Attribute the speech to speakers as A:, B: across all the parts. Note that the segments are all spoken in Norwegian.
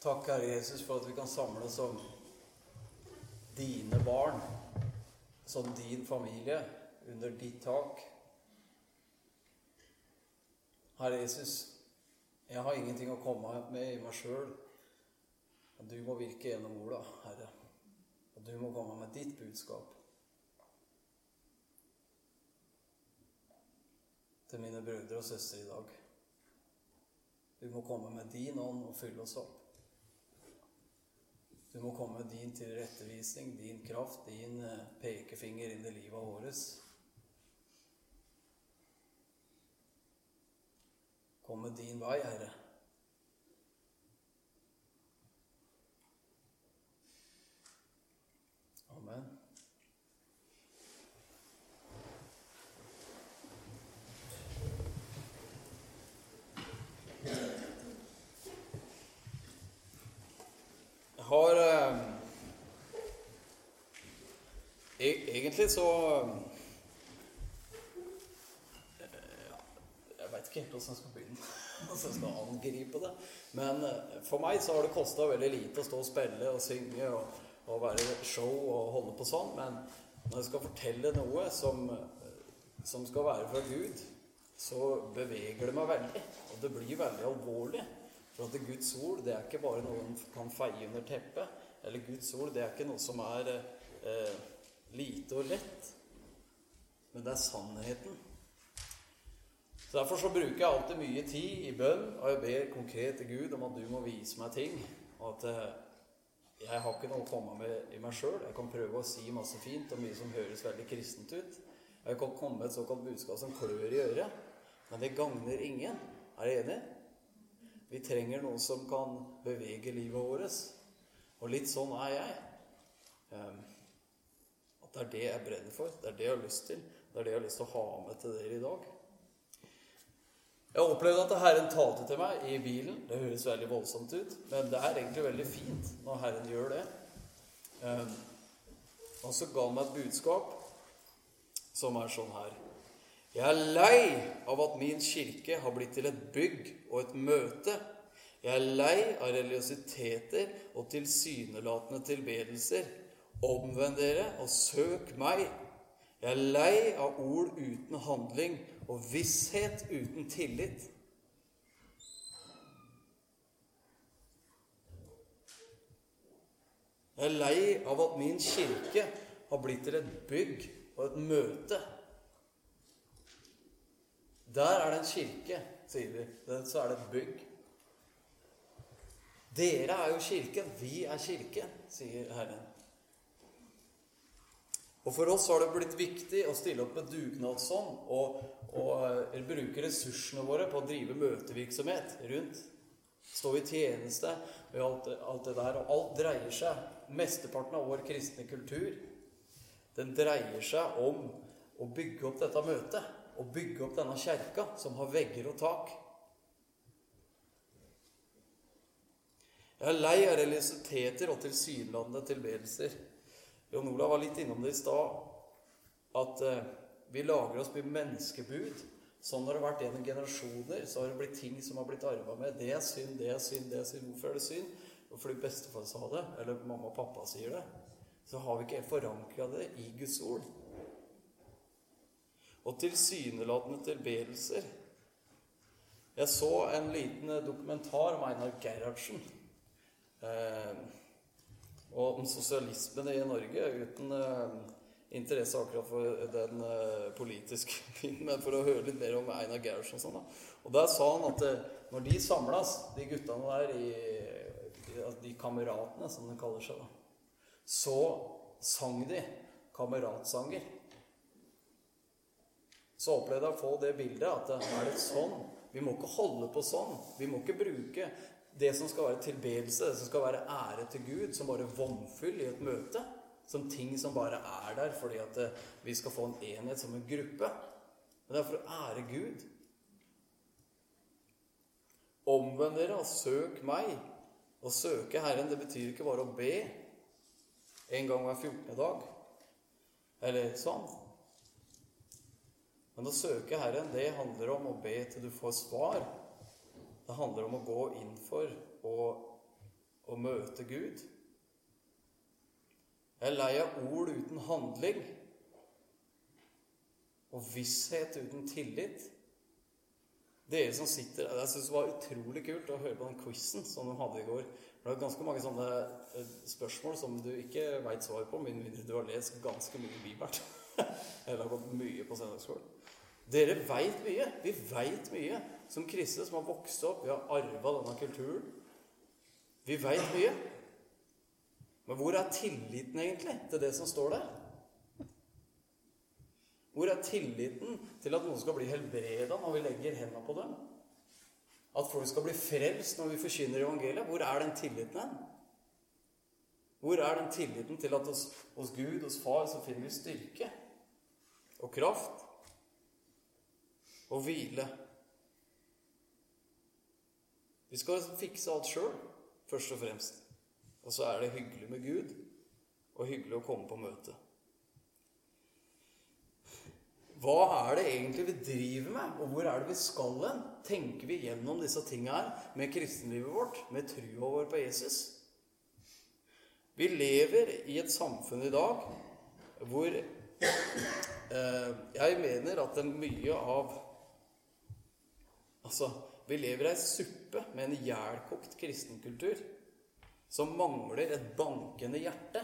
A: Takk, Herre Jesus, for at vi kan samles som dine barn, som din familie, under ditt tak. Herre Jesus, jeg har ingenting å komme med i meg sjøl. Du må virke gjennom orda, Herre. Og du må komme med ditt budskap. Til mine brødre og søstre i dag. Du må komme med din ånd og fylle oss opp. Du må komme med din tilrettevisning, din kraft, din eh, pekefinger inn i livet vårt. Kom med din vei, Herre. Amen. Jeg har eh, e- Egentlig så eh, Jeg veit ikke helt hvordan jeg skal begynne. Hvordan jeg skal angripe det. Men eh, for meg så har det kosta veldig lite å stå og spille og synge og, og være show og holde på sånn. Men når jeg skal fortelle noe som, som skal være fra Gud, så beveger det meg veldig. Og det blir veldig alvorlig. For at Guds ord det er ikke bare noe en kan feie under teppet. Eller Guds ord det er ikke noe som er eh, lite og lett. Men det er sannheten. Så Derfor så bruker jeg alltid mye tid i bønn, og jeg ber konkret til Gud om at du må vise meg ting. Og at eh, jeg har ikke noe å komme med i meg sjøl. Jeg kan prøve å si masse fint og mye som høres veldig kristent ut. Jeg kan komme med et såkalt budskap som klør i øret. Men det gagner ingen. Er du enig? Vi trenger noe som kan bevege livet vårt. Og litt sånn er jeg. Um, at det er det jeg brenner for. Det er det jeg har lyst til. Det er det jeg har lyst til å ha med til dere i dag. Jeg har opplevd at Herren talte til meg i bilen. Det høres veldig voldsomt ut, men det er egentlig veldig fint når Herren gjør det. Um, og så ga han meg et budskap som er sånn her. Jeg er lei av at min kirke har blitt til et bygg og et møte. Jeg er lei av religiøsiteter og tilsynelatende tilbedelser. Omvend dere og søk meg. Jeg er lei av ord uten handling og visshet uten tillit. Jeg er lei av at min kirke har blitt til et bygg og et møte. Der er det en kirke, sier vi. Så er det et bygg. Dere er jo kirken. Vi er kirken, sier Herren. Og For oss har det blitt viktig å stille opp med dugnadsånd og, og uh, bruke ressursene våre på å drive møtevirksomhet rundt. Stå i tjeneste med alt, alt det der. Og alt dreier seg Mesteparten av vår kristne kultur den dreier seg om å bygge opp dette møtet. Å bygge opp denne kjerka som har vegger og tak. Jeg er lei av religiøsiteter og tilsynelatende tilbedelser. Jon Olav var litt innom det i stad, at eh, vi lager oss med menneskebud. Sånn har det vært gjennom generasjoner. Så har det blitt ting som har blitt arva med. Det er synd, det er synd, det er synd. Hvorfor er det synd? Fordi bestefar sa det, eller mamma og pappa sier det, så har vi ikke forankra det i Guds ord. Og tilsynelatende tilbedelser. Jeg så en liten dokumentar om Einar Gerhardsen. Eh, og om sosialismen i Norge, uten eh, interesse akkurat for den eh, politiske biten, men for å høre litt mer om Einar Gerhardsen og sånn. Og der sa han at eh, når de samles, de guttene der i de kameratene, som de kaller seg, da, så sang de kameratsanger. Så opplevde jeg å få det bildet at er det sånn? Vi må ikke holde på sånn. Vi må ikke bruke det som skal være tilbedelse, det som skal være ære til Gud, som bare vannfyll i et møte. Som ting som bare er der fordi at vi skal få en enhet som en gruppe. Men det er for å ære Gud. Omvend dere og søk meg. Å søke Herren, det betyr ikke bare å be en gang hver 14. dag. Eller sånn. Men å søke Herren, det handler om å be til du får svar. Det handler om å gå inn for å møte Gud. Jeg er lei av ord uten handling og visshet uten tillit. Dere som sitter Jeg syns det var utrolig kult å høre på den quizen som de hadde i går. Det er ganske mange sånne eh, spørsmål som du ikke veit svaret på, med mindre du har lest ganske mye bibelt. Eller har gått mye på søndagsskolen. Dere veit mye. Vi veit mye. Som kristne som har vokst opp, vi har arva denne kulturen. Vi veit mye. Men hvor er tilliten egentlig til det som står der? Hvor er tilliten til at noen skal bli helbreda når vi legger hendene på dem? At folk skal bli frelst når vi forkynner evangeliet? Hvor er den tilliten hen? Hvor er den tilliten til at hos, hos Gud, hos Far, så finner vi styrke og kraft og hvile? Vi skal fikse alt sjøl, først og fremst. Og så er det hyggelig med Gud, og hyggelig å komme på møte. Hva er det egentlig vi driver med, og hvor er det vi skal hen? Tenker vi gjennom disse tinga her med kristenlivet vårt, med trua vår på Jesus? Vi lever i et samfunn i dag hvor eh, jeg mener at mye av Altså, vi lever i ei suppe med en ihjelkokt kristenkultur som mangler et bankende hjerte.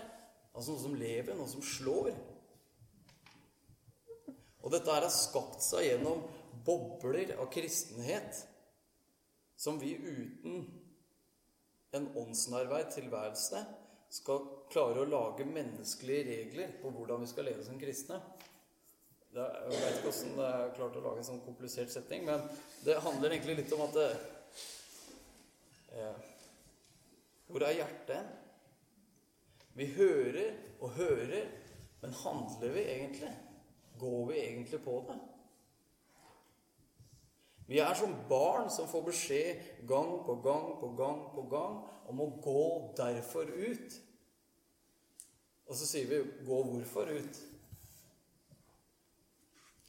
A: Altså noe som lever, noe som slår. Og dette her har skapt seg gjennom bobler av kristenhet som vi uten en åndsnærvei tilværelse skal klare å lage menneskelige regler på hvordan vi skal leve som kristne. Jeg vet ikke hvordan det er klart å lage en sånn komplisert setting, men det handler egentlig litt om at det, eh, Hvor er hjertet? Vi hører og hører, men handler vi egentlig? Går vi egentlig på det? Vi er som barn som får beskjed gang på gang på gang på gang om å gå derfor ut. Og så sier vi 'gå hvorfor ut'?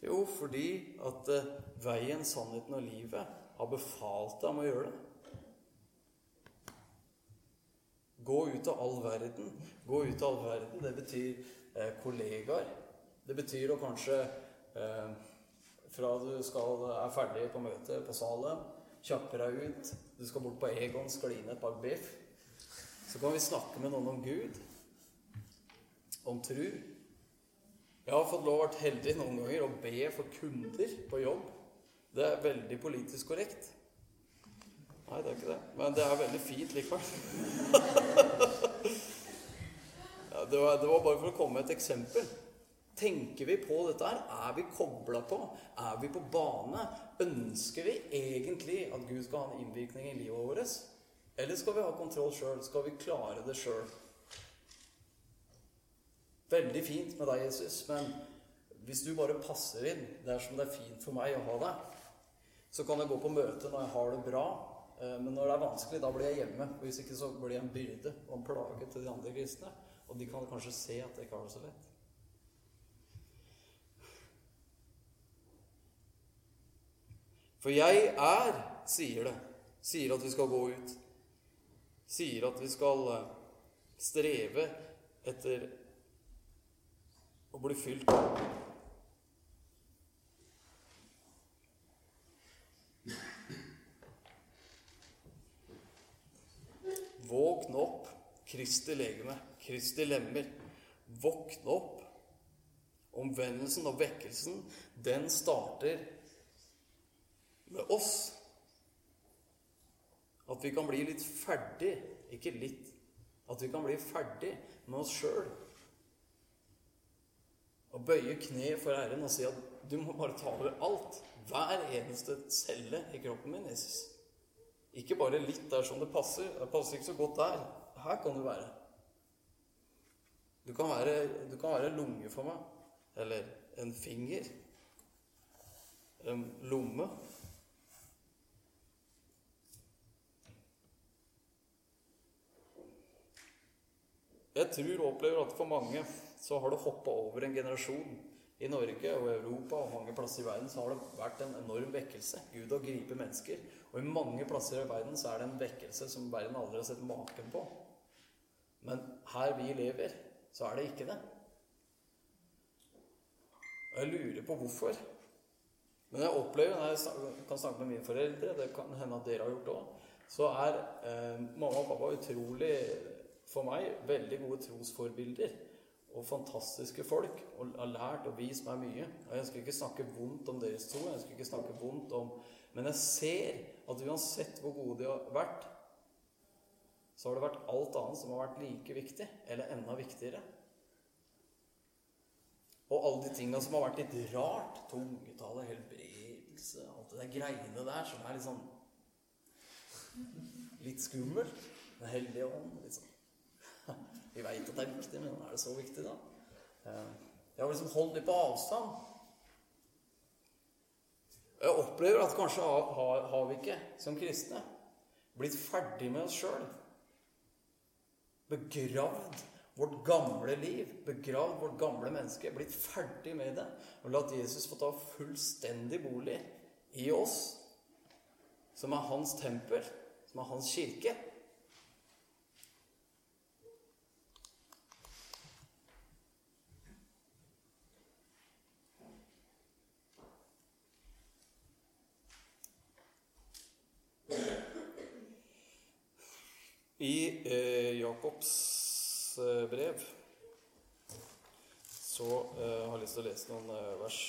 A: Jo, fordi at eh, veien, sannheten og livet har befalt deg om å gjøre det. Gå ut av all verden. Gå ut av all verden, det betyr eh, kollegaer. Det betyr å kanskje eh, fra du skal, er ferdig på møtet på Salem, kjappe deg ut, du skal bort på Egon, skline et par biff, så kan vi snakke med noen om Gud, om tru. Jeg har fått lov å vært heldig noen ganger å be for kunder på jobb. Det er veldig politisk korrekt. Nei, det er ikke det. Men det er veldig fint likevel. ja, det, var, det var bare for å komme med et eksempel. Tenker vi på dette her? Er vi kobla på? Er vi på bane? Ønsker vi egentlig at Gud skal ha en innvirkning i livet vårt? Eller skal vi ha kontroll sjøl? Skal vi klare det sjøl? Veldig fint med deg, Jesus, men hvis du bare passer inn det er som det er fint for meg å ha deg, så kan jeg gå på møte når jeg har det bra. Eh, men når det er vanskelig, da blir jeg hjemme. Og Hvis ikke så blir jeg en byrde og en plage til de andre kristne. Og de kan kanskje se at jeg ikke har det så lett. For jeg er, sier det. Sier at vi skal gå ut. Sier at vi skal eh, streve etter å bli fylt opp. Våkne opp, Kristi legeme, Kristi lemmer. Våkne opp. Omvendelsen og vekkelsen, den starter med oss. At vi kan bli litt ferdig, ikke litt, at vi kan bli ferdig med oss sjøl. Og bøye kne for Herren og si at du må bare ta over alt. Hver eneste celle i kroppen min, Jesus. Ikke bare litt der som det passer. Det passer ikke så godt der. Her kan du være. Du kan være, du kan være lunge for meg. Eller en finger. En lomme. Jeg tror og opplever at for mange så har det hoppa over en generasjon I Norge og Europa og mange plasser i verden så har det vært en enorm vekkelse. Gud har gripet mennesker. Og i mange plasser i verden så er det en vekkelse som verden aldri har sett maken på. Men her vi lever, så er det ikke det. Og jeg lurer på hvorfor. Men jeg opplever, når jeg kan snakke med mine foreldre, det kan hende at dere har gjort det òg, så er eh, mamma og pappa utrolig, for meg, veldig gode trosforbilder. Og fantastiske folk. Og har lært og vist meg mye. Og Jeg ønsker ikke snakke vondt om deres to. jeg ønsker ikke snakke vondt om, Men jeg ser at uansett hvor gode de har vært, så har det vært alt annet som har vært like viktig, eller enda viktigere. Og alle de tingene som har vært litt rart, tungetale, helbredelse, alt det der greiene der som er litt sånn Litt skummelt. Den hellige ånd. liksom. Vi veit at det er viktig, men er det så viktig, da? Jeg har liksom holdt litt på avstand. Jeg opplever at kanskje har, har vi ikke, som kristne, blitt ferdig med oss sjøl. Begravd vårt gamle liv, begravd vårt gamle menneske, blitt ferdig med det. Og latt Jesus få ta fullstendig bolig i oss, som er hans tempel, som er hans kirke. I eh, Jakobs eh, brev så eh, har jeg lyst til å lese noen eh, vers.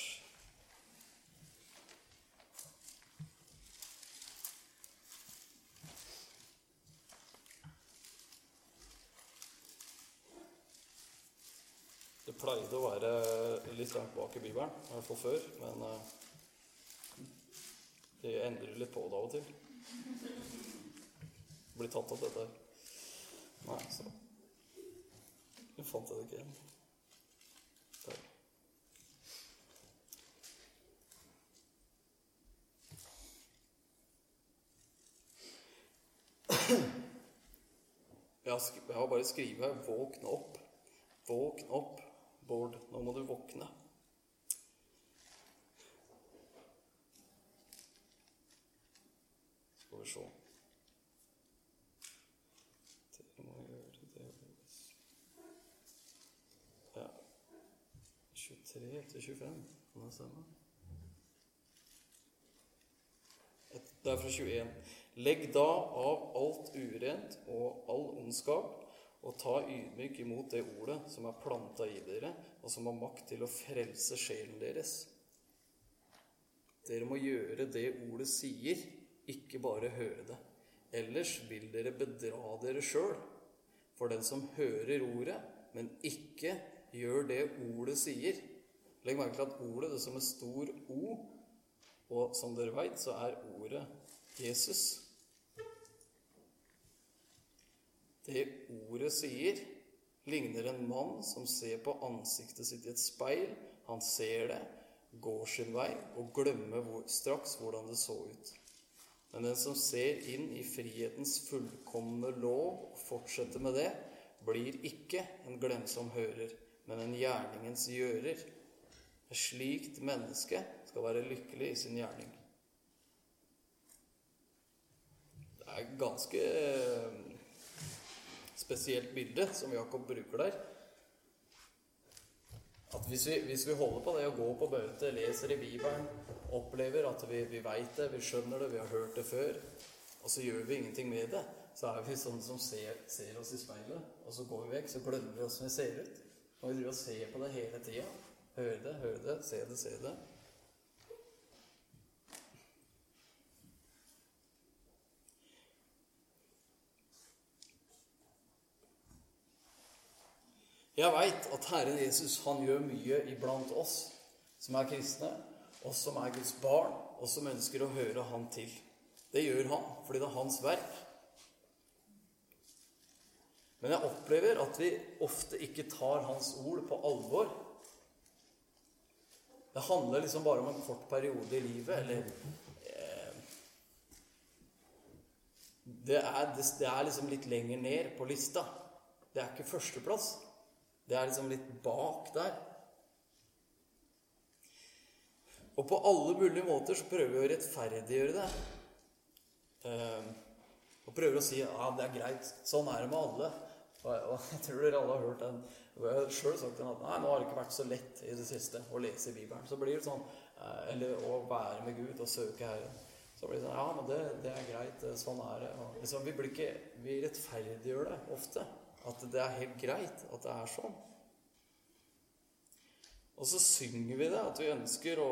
A: Det pleide å være litt langt bak i Bibelen, i hvert fall før, men eh, det endrer litt på det av og til. Blir tatt opp, dette her. Nei, så Nå fant det ikke igjen. Der. Jeg har, bare skrevet her 'våkne opp'. Våkn opp, Bård. Nå må du våkne. Skal vi se. Dere må gjøre det Ja. 23 til 25, kan det stemme? Det er fra 21. Legg da av alt urent og all ondskap, og ta ydmyk imot det ordet som er planta i dere, og som har makt til å frelse sjelen deres. Dere må gjøre det ordet sier, ikke bare høre det. Ellers vil dere bedra dere sjøl. For den som hører ordet, men ikke gjør det ordet sier Legg merke til at ordet, det som er stor O, og som dere veit, så er ordet Jesus. Det ordet sier, ligner en mann som ser på ansiktet sitt i et speil. Han ser det, går sin vei og glemmer hvor, straks hvordan det så ut. Men den som ser inn i frihetens fullkomne lov og fortsetter med det, blir ikke en glemsom hører, men en gjerningens gjører. Et slikt menneske skal være lykkelig i sin gjerning. Det er et ganske eh, spesielt bilde som Jakob bruker der. At hvis vi, hvis vi holder på det å gå på bøte, leser i Bibelen, opplever at vi, vi veit det, vi skjønner det, vi har hørt det før, og så gjør vi ingenting med det, så er vi sånne som ser, ser oss i speilet, og så går vi vekk, så glemmer vi åssen vi ser ut. Og vi driver og ser på det hele tida. Høre det, høre det, se det, se det. Jeg veit at Herren Jesus han gjør mye iblant oss som er kristne, oss som er Guds barn, og som ønsker å høre Han til. Det gjør han fordi det er hans verk. Men jeg opplever at vi ofte ikke tar Hans ord på alvor. Det handler liksom bare om en kort periode i livet, eller eh, det, er, det, det er liksom litt lenger ned på lista. Det er ikke førsteplass. Det er liksom litt bak der. Og på alle mulige måter så prøver vi å rettferdiggjøre det. Eh, og prøver å si ja, det er greit. Sånn er det med alle. Og, og jeg tror dere alle har hørt den. Jeg har sjøl sagt den at nei, nå har det ikke vært så lett i det siste å lese Bibelen. Så blir det sånn eh, Eller å være med Gud og søke Herren. Så blir det sånn Ja, men det, det er greit. Sånn er det. Og liksom, vi, blir ikke, vi rettferdiggjør det ofte. At det er helt greit at det er sånn. Og så synger vi det, at vi ønsker å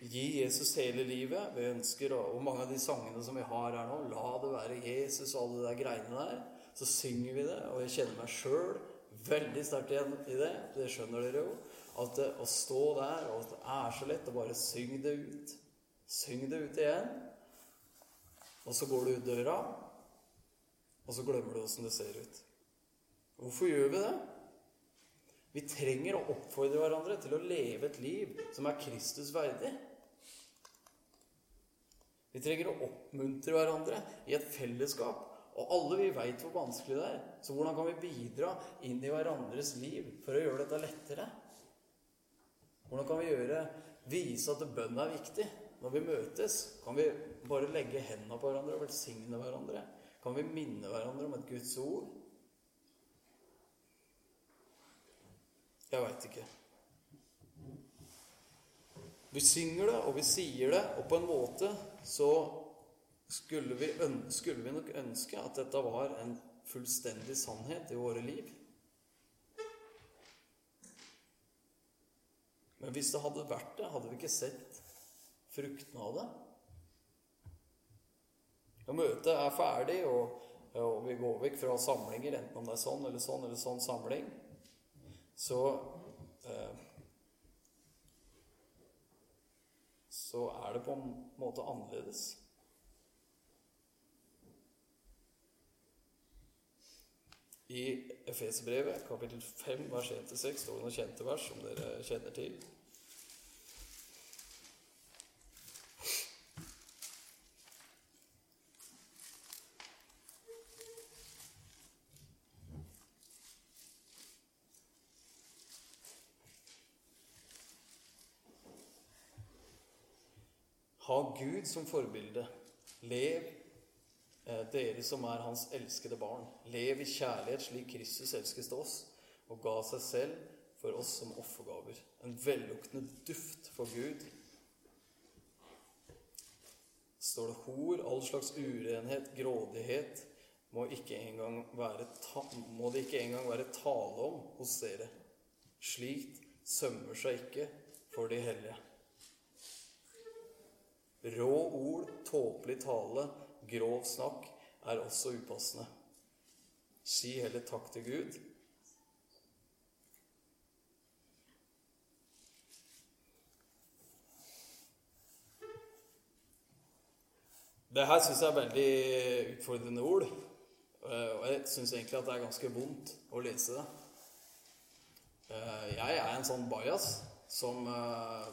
A: gi Jesus hele livet. Vi ønsker, Og mange av de sangene som vi har her nå, 'La det være Jesus' og alle de der greiene der, så synger vi det. Og jeg kjenner meg sjøl veldig sterkt igjen i det. Det skjønner dere jo. At det, å stå der, og at det er så lett å bare synge det ut. Syng det ut igjen. Og så går du ut døra, og så glemmer du åssen det ser ut. Hvorfor gjør vi det? Vi trenger å oppfordre hverandre til å leve et liv som er Kristus verdig. Vi trenger å oppmuntre hverandre i et fellesskap. Og alle vi veit hvor vanskelig det er. Så hvordan kan vi bidra inn i hverandres liv for å gjøre dette lettere? Hvordan kan vi gjøre, vise at bønn er viktig? Når vi møtes, kan vi bare legge hendene på hverandre og velsigne hverandre? Kan vi minne hverandre om et Guds ord? Jeg veit ikke. Vi synger det, og vi sier det, og på en måte så skulle vi, skulle vi nok ønske at dette var en fullstendig sannhet i våre liv. Men hvis det hadde vært det, hadde vi ikke sett fruktene av det. Når møtet er ferdig, og, og vi går vekk fra samlinger, enten om det er sånn eller sånn eller sånn samling, så eh, Så er det på en måte annerledes. I Efesbrevet, kapittel 5, vers 1-6, står det noen kjente vers som dere kjenner til. Ha Gud som forbilde. Lev, dere som er Hans elskede barn. Lev i kjærlighet slik Kristus elsket oss og ga seg selv for oss som offergaver. En velluktende duft for Gud. Står det hor, all slags urenhet, grådighet, må, må det ikke engang være tale om hos dere. Slikt sømmer seg ikke for de hellige. Rå ord, tåpelig tale, grov snakk er også upassende. Si heller takk til Gud. Det her syns jeg er veldig utfordrende ord. Eh, og jeg syns egentlig at det er ganske vondt å lese det. Eh, jeg er en sånn bajas som eh,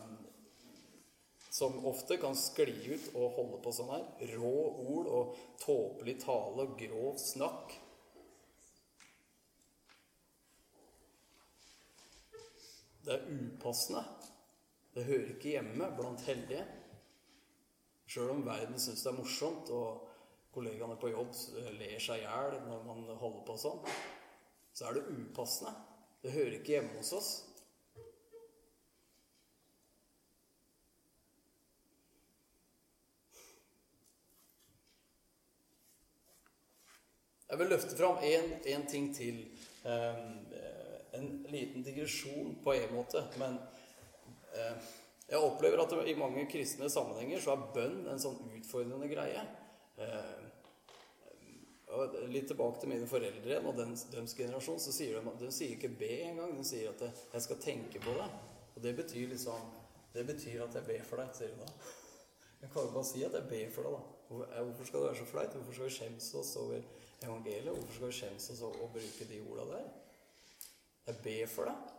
A: som ofte kan skli ut og holde på sånn her. Rå ord og tåpelig tale og grov snakk. Det er upassende. Det hører ikke hjemme blant heldige. Sjøl om verden syns det er morsomt, og kollegaene på jobb ler seg i hjel når man holder på sånn, så er det upassende. Det hører ikke hjemme hos oss. Jeg vil løfte fram én ting til. Um, en liten digresjon på en måte. Men uh, jeg opplever at i mange kristne sammenhenger så er bønn en sånn utfordrende greie. Uh, litt tilbake til mine foreldre igjen og deres generasjon, så sier de, de sier ikke 'be' engang. De sier at 'jeg skal tenke på det'. Og det betyr liksom Det betyr at jeg ber for deg, sier de da. Jeg kan jo bare si at jeg ber for deg, da. Hvorfor skal det være så flaut? Hvorfor skal vi skjemmes oss over evangeliet. Hvorfor skal vi skjemmes oss over å bruke de orda der? Jeg ber for deg.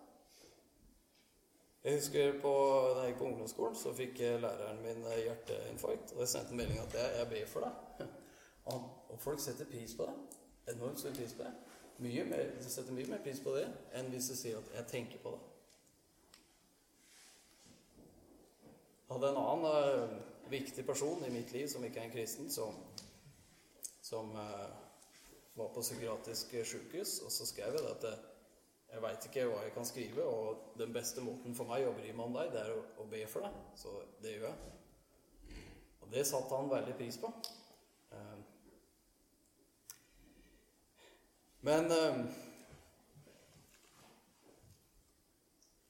A: Jeg husker på, Da jeg gikk på ungdomsskolen, så fikk læreren min hjerteinfarkt. Og jeg sendte en melding at jeg, jeg ber for deg. Og, og, folk setter pris på det. Enormt stor pris på det. Mye mer, de setter mye mer pris på det enn hvis du sier at 'jeg tenker på det'. hadde en annen eh, viktig person i mitt liv som ikke er en kristen, som, som uh, var på psykiatrisk sykehus, og så skrev jeg at eh, jeg veit ikke hva jeg kan skrive, og den beste måten for meg å bry meg om deg, det er å, å be for deg. Så det gjør jeg. Og det satte han veldig pris på. Uh, Men uh,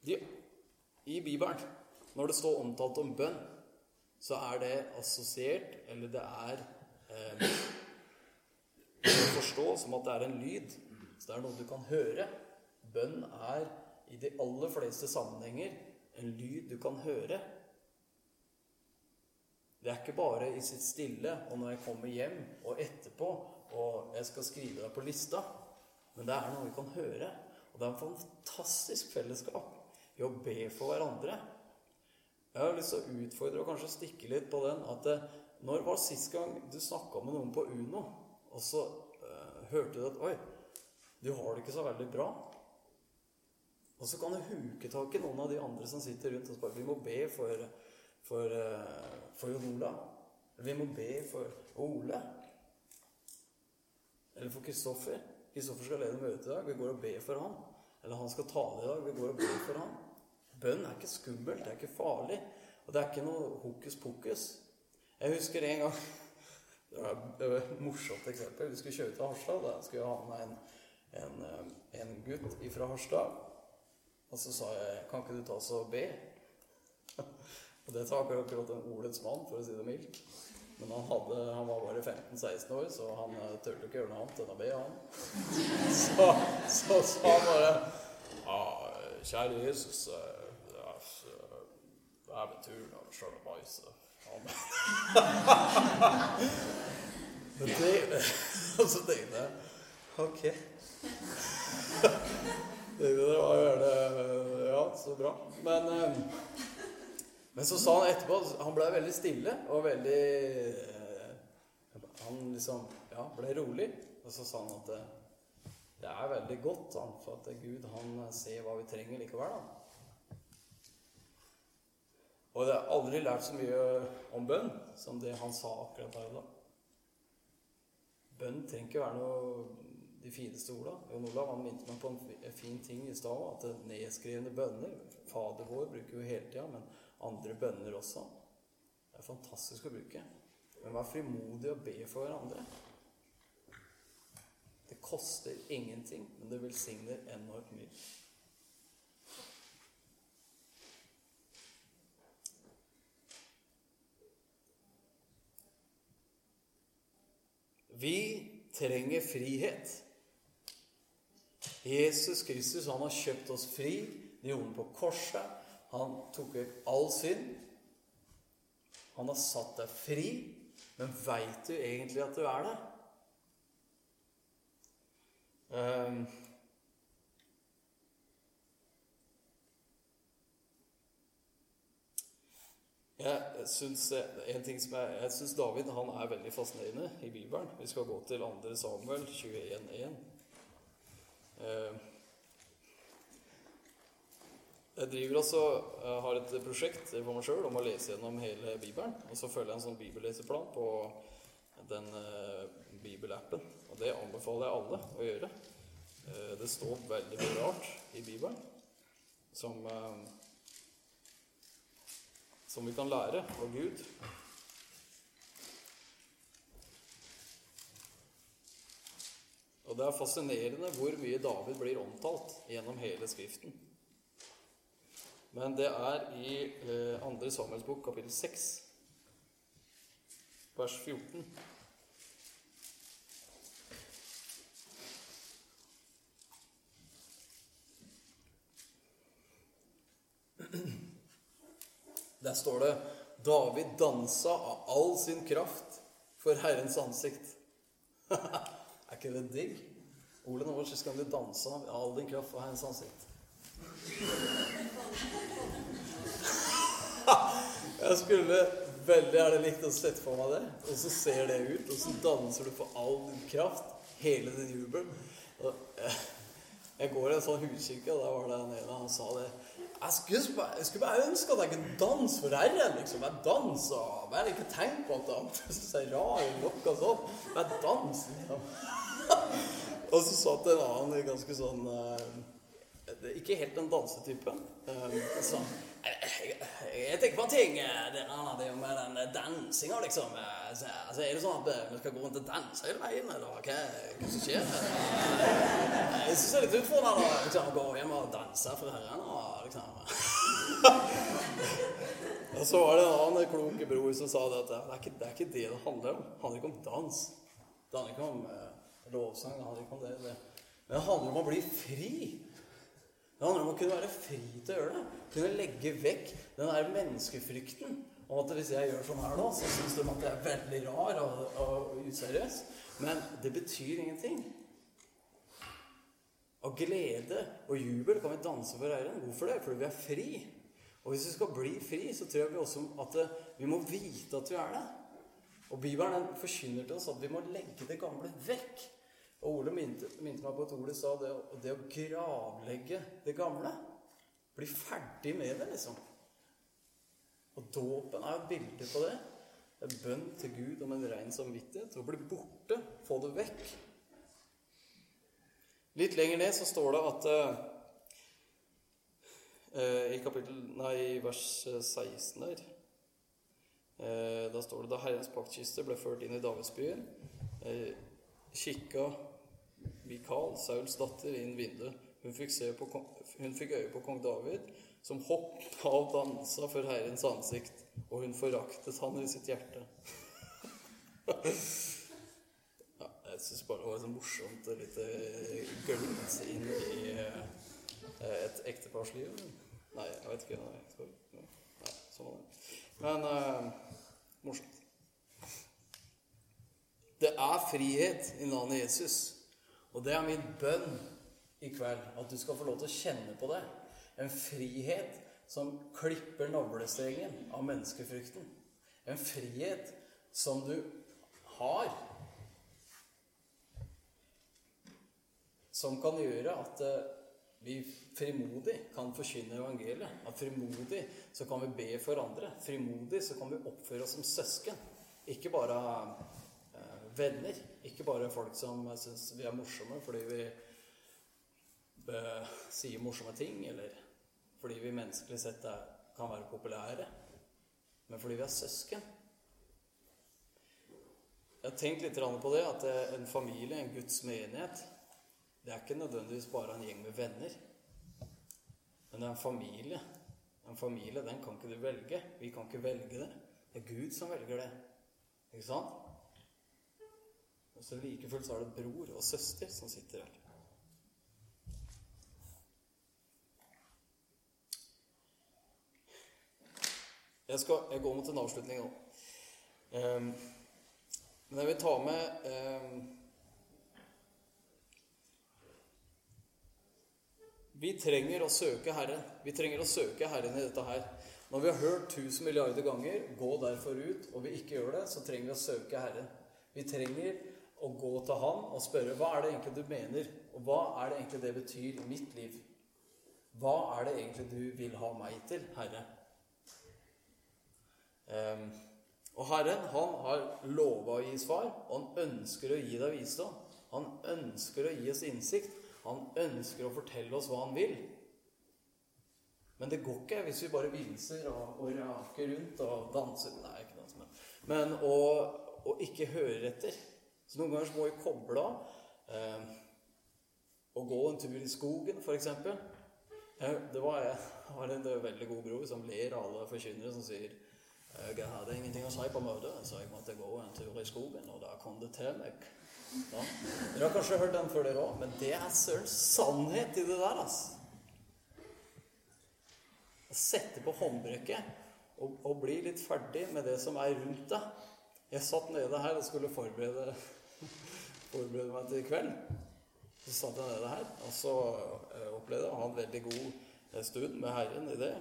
A: de, i Bibelen, når det står omtalt om bønn, så er det assosiert, eller det er eh, å forstå som at det er en lyd. Så det er noe du kan høre. Bønn er i de aller fleste sammenhenger en lyd du kan høre. Det er ikke bare i sitt stille og når jeg kommer hjem og etterpå og jeg skal skrive deg på lista, men det er noe vi kan høre. Og det er en fantastisk fellesskap i å be for hverandre. Jeg har lyst til å utfordre og kanskje stikke litt på den at det, når var sist gang du snakka med noen på Uno, og så uh, hørte du at Oi, du har det ikke så veldig bra. Og så kan du huke tak i noen av de andre som sitter rundt og spør. Vi må be for, for, uh, for Jon Olav. Vi må be for Ole. Eller for Kristoffer. Kristoffer skal lede møtet i dag. Vi går og ber for han. Eller han skal tale i dag. Vi går og ber for han. Bønn er ikke skummelt, det er ikke farlig. Og det er ikke noe hokus pokus. Jeg husker en gang Det var et morsomt eksempel. Vi skulle kjøre til Harstad. Da skulle jeg ha med en, en, eh, en gutt fra Harstad. Og så sa jeg Kan ikke du ta oss og be? Og det tar akkurat en ordets mann, for å si det mildt. Men han, hadde, han var bare 15-16 år, så han eh, turte ikke gjøre noe annet enn å be, han. Så, sa han bare kjære Jesus ved turen av sjøl og mais. Men det Og så tenkte jeg Ok. Det var jo gjerne Ja, så bra. Men eh, men så sa han etterpå Han ble veldig stille og veldig eh, Han liksom ja, ble rolig. Og så sa han at det, det er veldig godt, for at Gud han ser hva vi trenger likevel. Da. Og jeg har aldri lært så mye om bønn som det han sa akkurat der og da. Bønn trenger ikke være noe de fineste orda. Jon Olav han minte meg på en fin ting i stad. At nedskrevne bønner Fader vår bruker jo hele tida, men andre bønner også. Det er fantastisk å bruke. Men vær frimodig og be for hverandre. Det koster ingenting, men det velsigner enormt mye. Vi trenger frihet. Jesus Kristus han har kjøpt oss fri. Det gjorde han på korset. Han tok vekk all synd. Han har satt deg fri. Men veit du egentlig at du er det? Jeg syns, en ting som jeg, jeg syns David han er veldig fascinerende i Bibelen. Vi skal gå til 2. Samuel 21.1. Um, jeg driver altså, jeg har et prosjekt for meg sjøl om å lese gjennom hele Bibelen. Og så følger jeg en sånn bibelleseplan på den bibelappen. Og det anbefaler jeg alle å gjøre. Det står veldig mye rart i Bibelen som, som vi kan lære av Gud. Og det er fascinerende hvor mye David blir omtalt gjennom hele Skriften. Men det er i 2. Samuels bok, kapittel 6, vers 14. Der står det David dansa av all sin kraft for Herrens ansikt. er ikke det digg? Ole, nå skal du danse av all din kraft for Herrens ansikt. Jeg skulle veldig gjerne likt å sette for meg det. Og så ser det ut, og så danser du for all din kraft, hele din jubel. Jeg går i en sånn huskirke, og der var det en ene han sa det. jeg skulle, bare, jeg skulle bare ønske at jeg kunne danse for Herren. liksom. Jeg danser og bare ikke tenk på at andre syns jeg er rar eller noe sånt. Bare dans, liksom. og så satt en annen ganske sånn uh, Ikke helt den dansetypen. Uh, sånn jeg, jeg, tenker på ting det er jo med den dansinga, liksom. Altså, er det sånn at vi skal gå rundt og danse hele veien, eller hva, hva som skjer? Jeg syns det er litt utfordrende å liksom, gå hjem og danse for Herren. liksom. og så var det en annen klok bror som sa det at det er, ikke, det er ikke det det handler om. Det handler ikke om dans. Det handler ikke om eh, lovsang. Det handler ikke om det. Men det handler om å bli fri. Det handler om å kunne være fri til å gjøre det. Kunne legge vekk den der menneskefrykten om at hvis jeg gjør sånn her nå, så syns de at jeg er veldig rar og, og useriøs. Men det betyr ingenting. Av glede og jubel kan vi danse for Eiren. Hvorfor det? Fordi vi er fri. Og hvis vi skal bli fri, så tror jeg vi også at vi må vite at vi er det. Og Bibelen den forkynner til oss at vi må legge det gamle vekk. Og Ole minte, meg på at Ole sa det, det å gravlegge det gamle. Bli ferdig med det, liksom. Og dåpen er et bilde på det. Det er bønn til Gud om en ren samvittighet. Å bli borte, få det vekk. Litt lenger ned så står det at uh, i kapittel Nei, vers 16 der uh, Da står det da Herrens paktkiste ble ført inn i Davidsbyen, uh, kikka Mikael, Sauls datter, inn vinduet. Hun fikk, på, hun fikk øye på kong David, som hoppa og dansa for Herrens ansikt, og hun foraktet han i sitt hjerte. ja, Jeg syns bare det var så morsomt og litt eh, inn i eh, et ekteparsliv. Nei, jeg vet ikke. Nei, nei sånn var det. Men uh, morsomt. Det er frihet i navnet Jesus. Og det er min bønn i kveld. At du skal få lov til å kjenne på det. En frihet som klipper navlestrengen av menneskefrykten. En frihet som du har som kan gjøre at eh, vi frimodig kan forkynne evangeliet. At frimodig så kan vi be for andre. Frimodig så kan vi oppføre oss som søsken. Ikke bare eh, venner. Ikke bare folk som syns vi er morsomme fordi vi eh, sier morsomme ting, eller fordi vi menneskelig sett er, kan være populære. Men fordi vi er søsken. Jeg har tenkt litt på det, at en familie, en Guds menighet det er ikke nødvendigvis bare en gjeng med venner. Men det er en familie. En familie, den kan ikke du velge. Vi kan ikke velge det. Det er Gud som velger det. Ikke sant? Og så like fullt så er det bror og søster som sitter her. Jeg, skal, jeg går mot en avslutning nå. Um, men jeg vil ta med um, Vi trenger å søke Herren. Vi trenger å søke Herren i dette her. Når vi har hørt tusen milliarder ganger 'gå derfor ut', og vi ikke gjør det, så trenger vi å søke Herren. Vi trenger å gå til Han og spørre 'Hva er det egentlig du mener?' Og hva er det egentlig det betyr i mitt liv? Hva er det egentlig du vil ha meg til, Herre? Um, og Herren, han har lova å gi svar, og han ønsker å gi deg visdom. Han ønsker å gi oss innsikt. Han ønsker å fortelle oss hva han vil. Men det går ikke hvis vi bare vinser og, og raker rundt og danser Nei, ikke danser, men, men og, og, ikke hører etter. Så noen ganger må vi koble av. Eh, og gå en tur i skogen, f.eks. Eh, det var, jeg har en veldig god bror som ler av alle forkynnere som sier jeg hadde ingenting å si på møtet, så jeg måtte gå en tur i skogen, og da kom det til meg ja. Dere har kanskje hørt den før, dere òg, men det er søren sannhet i det der, altså. Å sette på håndbrekket og, og, bli litt ferdig med det som er rundt deg. Jeg satt nede her og skulle forberede, forberede meg til i kveld. Så satt jeg nede her, og så eh, opplevde jeg å ha en veldig god eh, stund med Herren i det.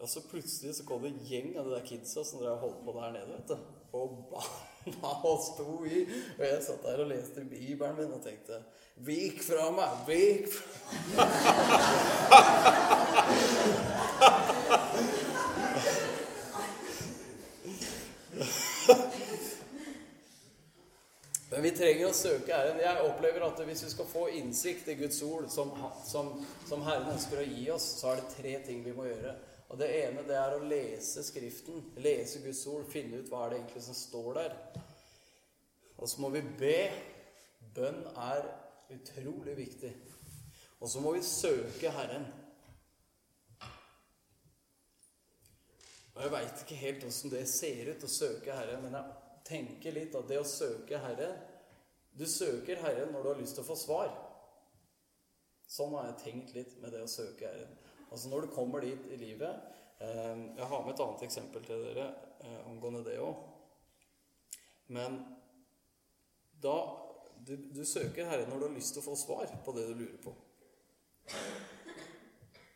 A: Og så plutselig så kom det en gjeng av de der kidsa som drev holdt på der nede. vet du. og sto i. Og jeg satt der og leste Bibelen min og tenkte Vik fra meg! Vik fra Men vi trenger å søke Herren. Jeg opplever at hvis vi skal få innsikt i Guds ord, som, som, som, Herren ønsker å gi oss, så er det tre ting vi må gjøre. Og Det ene det er å lese Skriften, lese Guds ord, finne ut hva er det egentlig som står der. Og så må vi be. Bønn er utrolig viktig. Og så må vi søke Herren. Og Jeg veit ikke helt åssen det ser ut å søke Herren, men jeg tenker litt at det å søke Herren Du søker Herren når du har lyst til å få svar. Sånn har jeg tenkt litt med det å søke Herren. Altså Når du kommer dit i livet eh, Jeg har med et annet eksempel til dere eh, angående det òg. Men da du, du, søker Herren når du har lyst til å få svar på det du lurer på.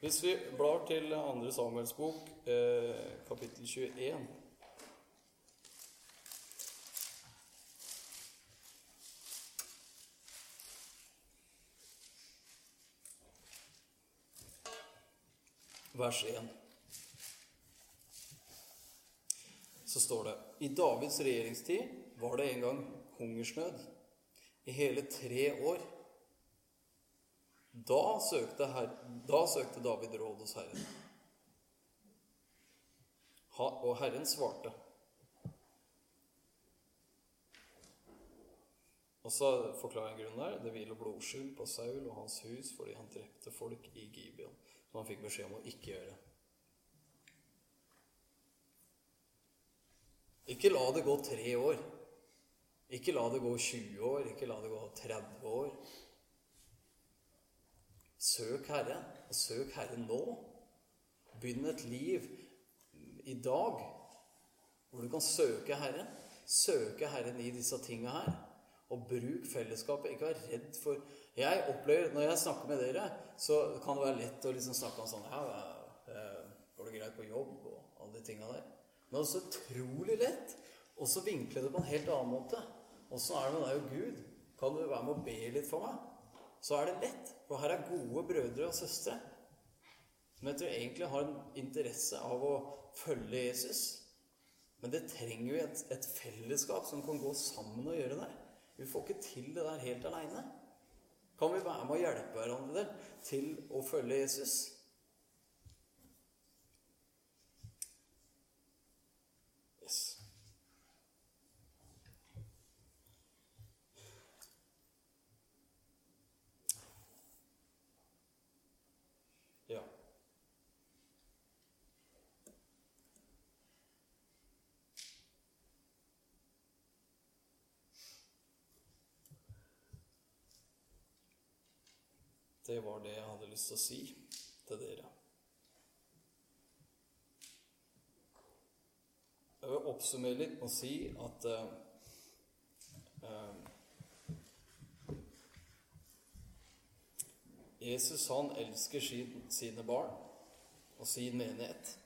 A: Hvis vi blar til 2. Samuels bok, eh, kapittel 21 vers 1. Så står det I Davids regjeringstid var det en gang hungersnød i hele tre år. Da søkte, her, da søkte David råd hos Herren. Ha, og Herren svarte. Og så forklarer jeg grunnen der. Det hviler blodskyld på Saul og hans hus fordi han drepte folk i Gibeon som han fikk beskjed om å ikke gjøre. Ikke la det gå tre år. Ikke la det gå 20 år. Ikke la det gå 30 år. Søk Herren, og søk Herren nå. Begynn et liv i dag hvor du kan søke Herren. Søke Herren i disse tinga her. Og bruk fellesskapet. Ikke vær redd for jeg opplever, Når jeg snakker med dere, så kan det være lett å liksom snakke om sånn ja, Går det greit på jobb og alle de tinga der? Men det er så utrolig lett og så vinkle det på en helt annen måte. Åssen er det med deg og Gud? Kan du være med og be litt for meg? Så er det lett. For her er gode brødre og søstre som jeg tror egentlig har en interesse av å følge Jesus. Men det trenger jo et, et fellesskap som kan gå sammen og gjøre det. Vi får ikke til det der helt aleine kan vi være med å hjelpe hverandre til å følge Jesus. Yes. Ja. Det var det jeg hadde lyst til å si til dere. Jeg vil oppsummere litt å si at eh, uh, Jesus han elsker sin, sine barn og sin menighet.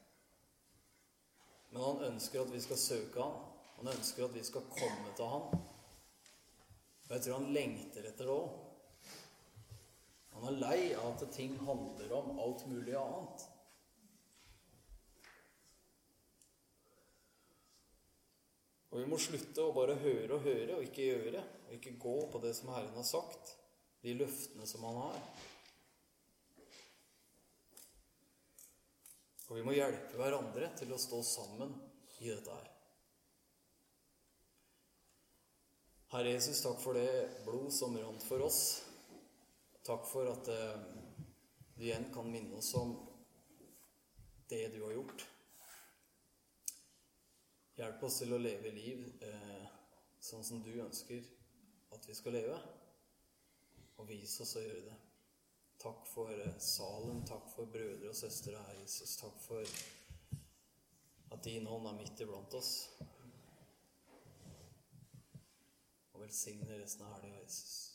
A: Men han ønsker at vi skal søke han. Han ønsker at vi skal komme til han. Og jeg tror han lengter etter det òg. Han er lei av at ting handler om alt mulig annet. Og vi må slutte å bare høre og høre og ikke gjøre. Og ikke gå på det som Herren har sagt. De løftene som Han har. Og vi må hjelpe hverandre til å stå sammen i dette her. Herre Jesus, takk for det blod som rant for oss. Takk for at eh, du igjen kan minne oss om det du har gjort. Hjelp oss til å leve liv eh, sånn som du ønsker at vi skal leve. Og vis oss å gjøre det. Takk for eh, salen, takk for brødre og søstre her, Jesus. Takk for at din hånd er midt iblant oss. Og velsigne resten av helga, Jesus.